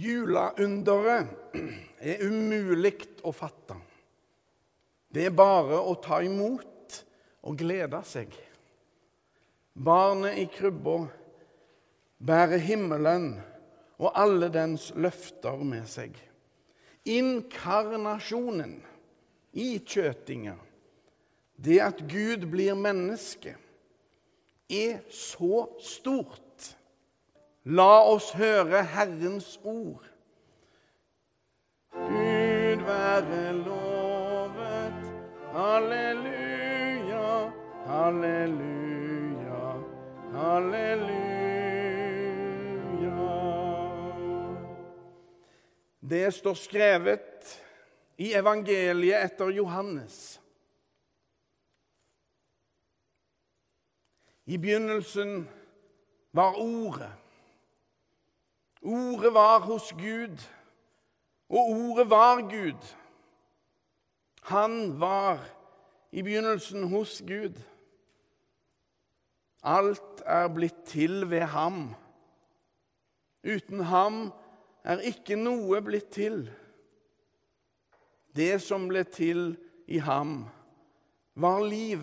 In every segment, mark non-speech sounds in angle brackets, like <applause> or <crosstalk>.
Juleunderet er umulig å fatte. Det er bare å ta imot og glede seg. Barnet i krybba bærer himmelen og alle dens løfter med seg. Inkarnasjonen i kjøtinga, det at Gud blir menneske, er så stort. La oss høre Herrens ord. Gud være lovet. Halleluja, halleluja, halleluja. Det står skrevet i evangeliet etter Johannes. I begynnelsen var Ordet. Ordet var hos Gud, og ordet var Gud. Han var i begynnelsen hos Gud. Alt er blitt til ved ham. Uten ham er ikke noe blitt til. Det som ble til i ham, var liv,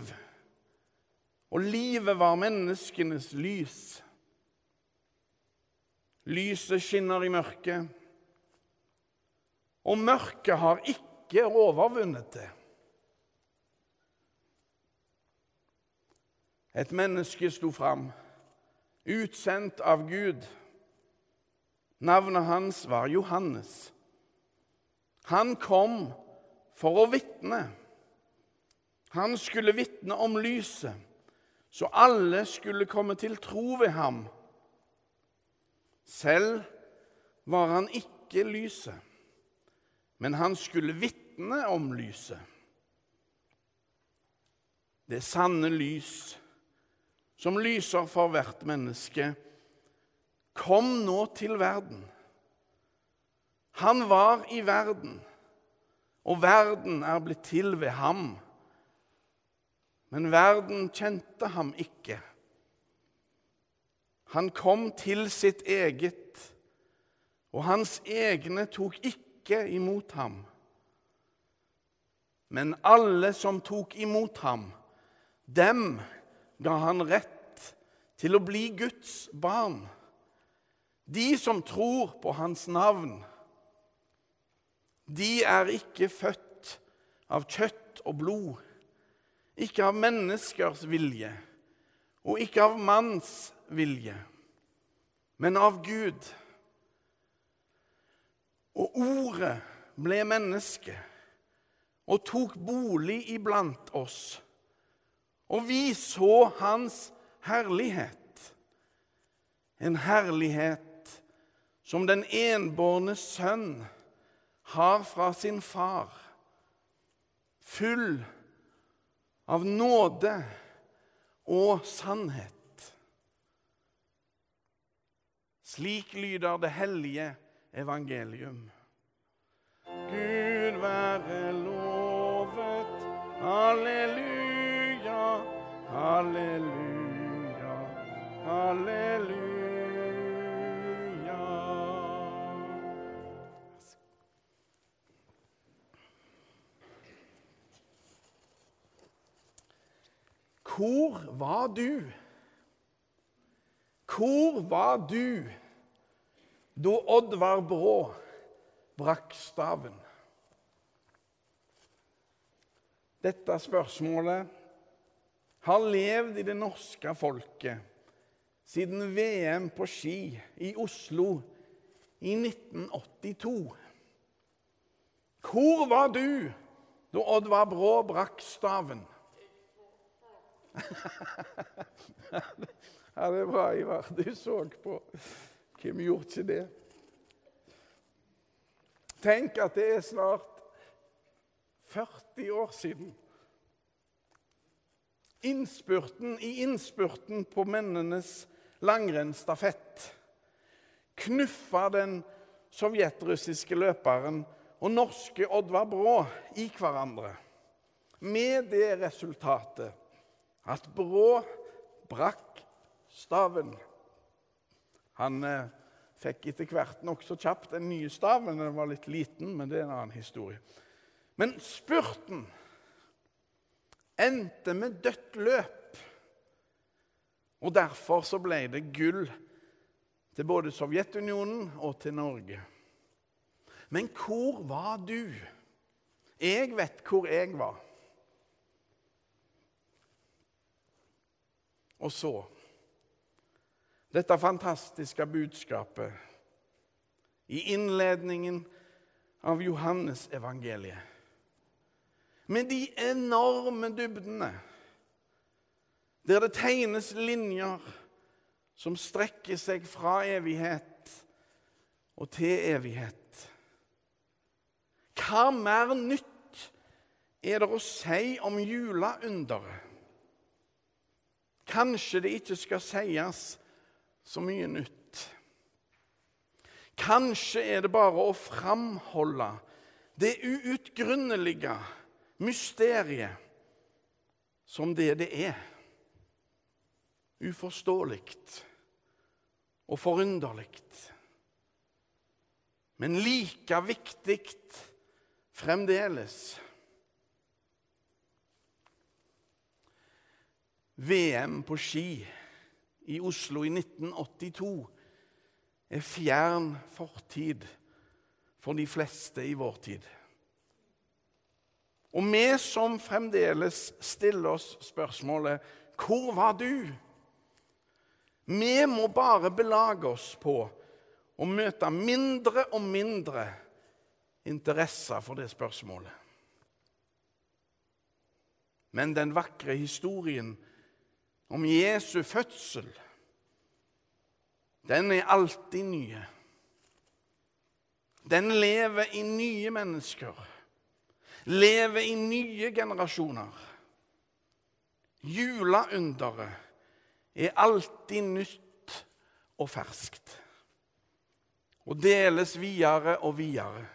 og livet var menneskenes lys. Lyset skinner i mørket, og mørket har ikke overvunnet det. Et menneske sto fram, utsendt av Gud. Navnet hans var Johannes. Han kom for å vitne. Han skulle vitne om lyset, så alle skulle komme til tro ved ham. Selv var han ikke lyset, men han skulle vitne om lyset. Det sanne lys, som lyser for hvert menneske, kom nå til verden. Han var i verden, og verden er blitt til ved ham. Men verden kjente ham ikke. Han kom til sitt eget, og hans egne tok ikke imot ham. Men alle som tok imot ham, dem ga han rett til å bli Guds barn. De som tror på hans navn. De er ikke født av kjøtt og blod, ikke av menneskers vilje og ikke av manns vilje, men av Gud. Og ordet ble menneske og tok bolig iblant oss. Og vi så hans herlighet, en herlighet som den enbårne sønn har fra sin far, full av nåde og sannhet. Slik lyder det hellige evangelium. Gud være lovet. Halleluja, halleluja, halleluja. Hvor var du? Hvor var du da Oddvar Brå brakk staven? Dette spørsmålet har levd i det norske folket siden VM på ski i Oslo i 1982. Hvor var du da Oddvar Brå brakk staven? <laughs> Ja, det er bra, Ivar. Du så på. Hvem gjorde ikke det? Tenk at det er snart 40 år siden. Innspurten i innspurten på mennenes langrennsstafett knuffa den sovjetrussiske løperen og norske Oddvar Brå i hverandre. Med det resultatet at Brå brakk staven. Han eh, fikk etter hvert nokså kjapt en ny stav, men den var litt liten. Men det er en annen historie. Men spurten endte med dødt løp. Og derfor så ble det gull til både Sovjetunionen og til Norge. Men hvor var du? Jeg vet hvor jeg var. Og så dette fantastiske budskapet i innledningen av Johannes evangeliet. Med de enorme dybdene, der det tegnes linjer som strekker seg fra evighet og til evighet. Hva mer nytt er det å si om juleunderet? Kanskje det ikke skal sies så mye nytt. Kanskje er det bare å framholde det uutgrunnelige mysteriet som det det er. Uforståelig og forunderlig. Men like viktig fremdeles. VM på ski i Oslo i 1982 er fjern fortid for de fleste i vår tid. Og vi som fremdeles stiller oss spørsmålet 'Hvor var du?' Vi må bare belage oss på å møte mindre og mindre interesse for det spørsmålet. Men den vakre historien om Jesu fødsel, den er alltid nye. Den lever i nye mennesker, lever i nye generasjoner. Juleunderet er alltid nytt og ferskt og deles videre og videre.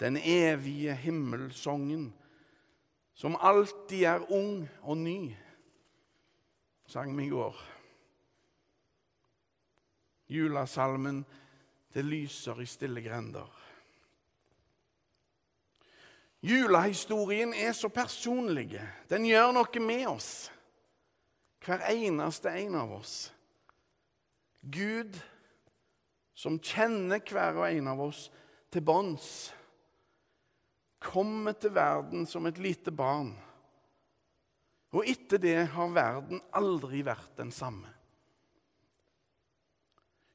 Den evige himmelsongen som alltid er ung og ny, sang vi i går. Julesalmen 'Det lyser i stille grender'. Julehistorien er så personlig. Den gjør noe med oss. Hver eneste en av oss. Gud, som kjenner hver og en av oss til bånds kommer til verden som et lite barn. Og etter det har verden aldri vært den samme.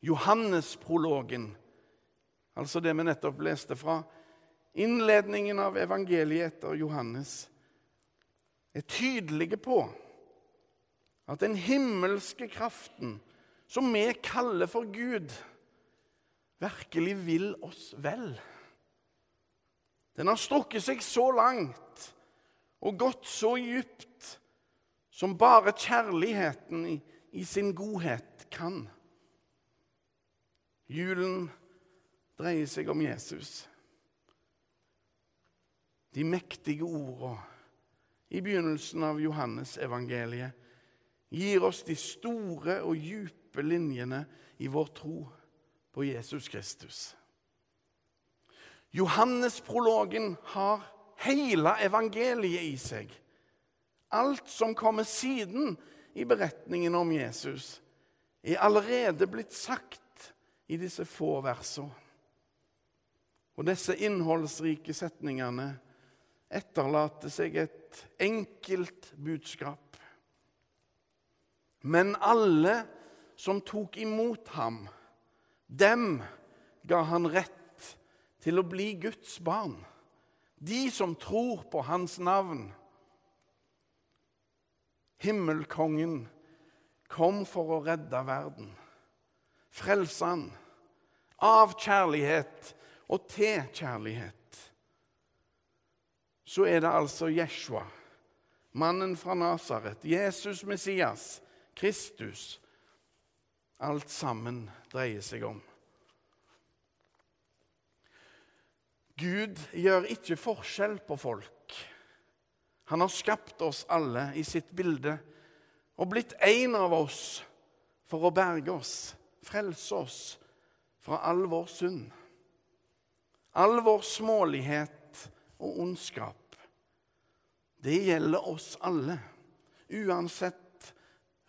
Johannesprologen, altså det vi nettopp leste fra, innledningen av evangeliet etter Johannes, er tydelige på at den himmelske kraften, som vi kaller for Gud, virkelig vil oss vel. Den har strukket seg så langt og gått så djupt som bare kjærligheten i, i sin godhet kan. Julen dreier seg om Jesus. De mektige ordene i begynnelsen av Johannes-evangeliet gir oss de store og djupe linjene i vår tro på Jesus Kristus. Johannesprologen har hele evangeliet i seg. Alt som kommer siden i beretningen om Jesus, er allerede blitt sagt i disse få versene. Og disse innholdsrike setningene etterlater seg et enkelt budskap. Men alle som tok imot ham, dem ga han rett til å bli Guds barn. De som tror på hans navn. Himmelkongen kom for å redde verden, frelse han, av kjærlighet og til kjærlighet. Så er det altså Jeshua, mannen fra Nasaret, Jesus Messias, Kristus, alt sammen dreier seg om. Gud gjør ikke forskjell på folk. Han har skapt oss alle i sitt bilde og blitt en av oss for å berge oss, frelse oss fra all vår synd. All vår smålighet og ondskap. Det gjelder oss alle, uansett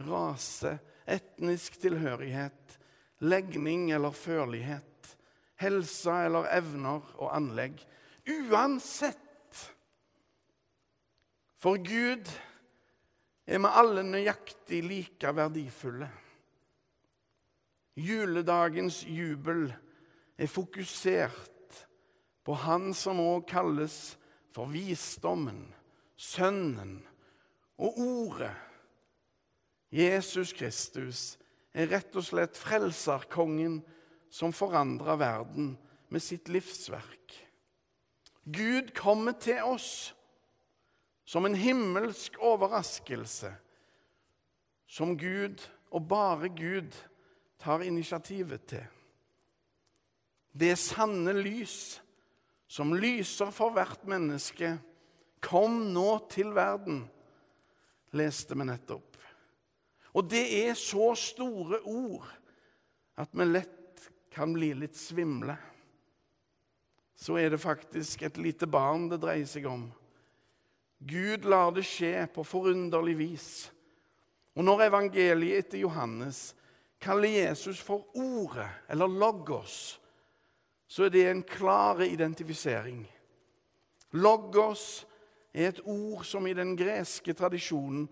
rase, etnisk tilhørighet, legning eller førlighet, helse eller evner og anlegg. Uansett. For Gud er vi alle nøyaktig like verdifulle. Juledagens jubel er fokusert på Han som òg kalles for visdommen, Sønnen og Ordet. Jesus Kristus er rett og slett frelserkongen som forandrer verden med sitt livsverk. Gud kommer til oss som en himmelsk overraskelse, som Gud og bare Gud tar initiativet til. Det sanne lys som lyser for hvert menneske, kom nå til verden, leste vi nettopp. Og det er så store ord at vi lett kan bli litt svimle. Så er det faktisk et lite barn det dreier seg om. Gud lar det skje på forunderlig vis. Og når evangeliet etter Johannes kaller Jesus for Ordet, eller Logos, så er det en klar identifisering. Logos er et ord som i den greske tradisjonen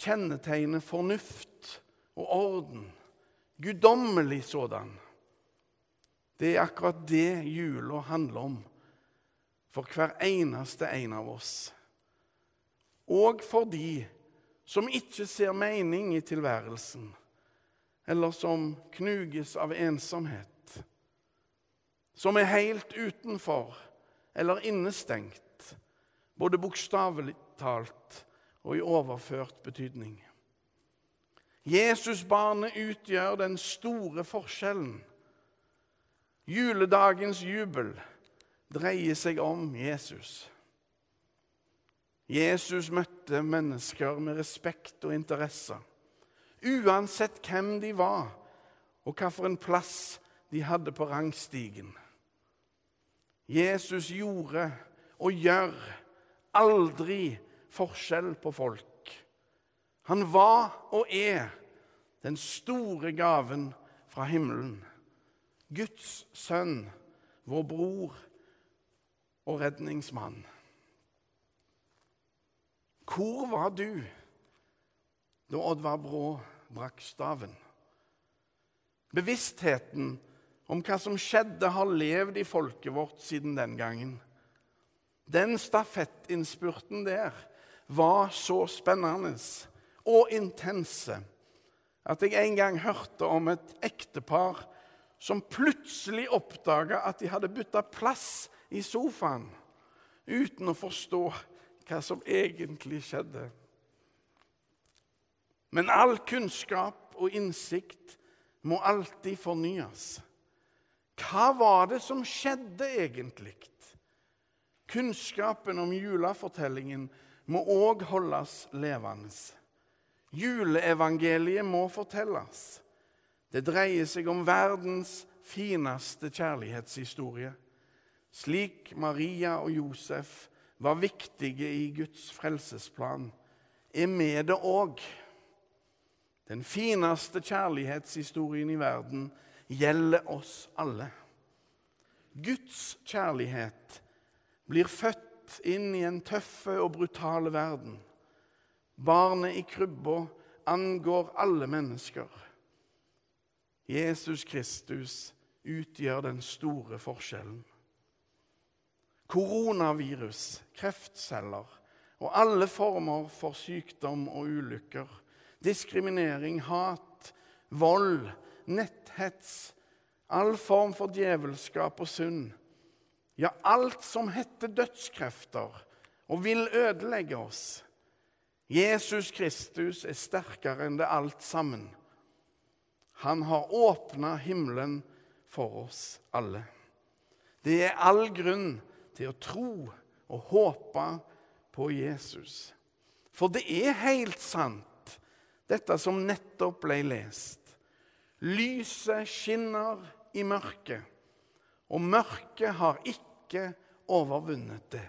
kjennetegner fornuft og orden. Guddommelig sådan. Det er akkurat det jula handler om for hver eneste en av oss. Og for de som ikke ser mening i tilværelsen eller som knuges av ensomhet. Som er helt utenfor eller innestengt, både bokstavelig talt og i overført betydning. Jesusbarnet utgjør den store forskjellen. Juledagens jubel dreier seg om Jesus. Jesus møtte mennesker med respekt og interesse. uansett hvem de var, og hvilken plass de hadde på rangstigen. Jesus gjorde og gjør aldri forskjell på folk. Han var og er den store gaven fra himmelen. Guds sønn, vår bror og redningsmann. Hvor var du da Oddvar Brå brakk staven. Bevisstheten om hva som skjedde, har levd i folket vårt siden den gangen. Den stafettinnspurten der var så spennende og intense at jeg en gang hørte om et ektepar som plutselig oppdaga at de hadde bytta plass i sofaen uten å forstå hva som egentlig skjedde. Men all kunnskap og innsikt må alltid fornyes. Hva var det som skjedde egentlig? Kunnskapen om julefortellingen må òg holdes levende. Juleevangeliet må fortelles. Det dreier seg om verdens fineste kjærlighetshistorie. Slik Maria og Josef var viktige i Guds frelsesplan, er vi det òg. Den fineste kjærlighetshistorien i verden gjelder oss alle. Guds kjærlighet blir født inn i en tøffe og brutale verden. Barnet i krybba angår alle mennesker. Jesus Kristus utgjør den store forskjellen. Koronavirus, kreftceller og alle former for sykdom og ulykker diskriminering, hat, vold, netthets, all form for djevelskap og synd. Ja, alt som heter dødskrefter og vil ødelegge oss. Jesus Kristus er sterkere enn det alt sammen. Han har åpna himmelen for oss alle. Det er all grunn til å tro og håpe på Jesus. For det er helt sant dette som nettopp ble lest. Lyset skinner i mørket, og mørket har ikke overvunnet det.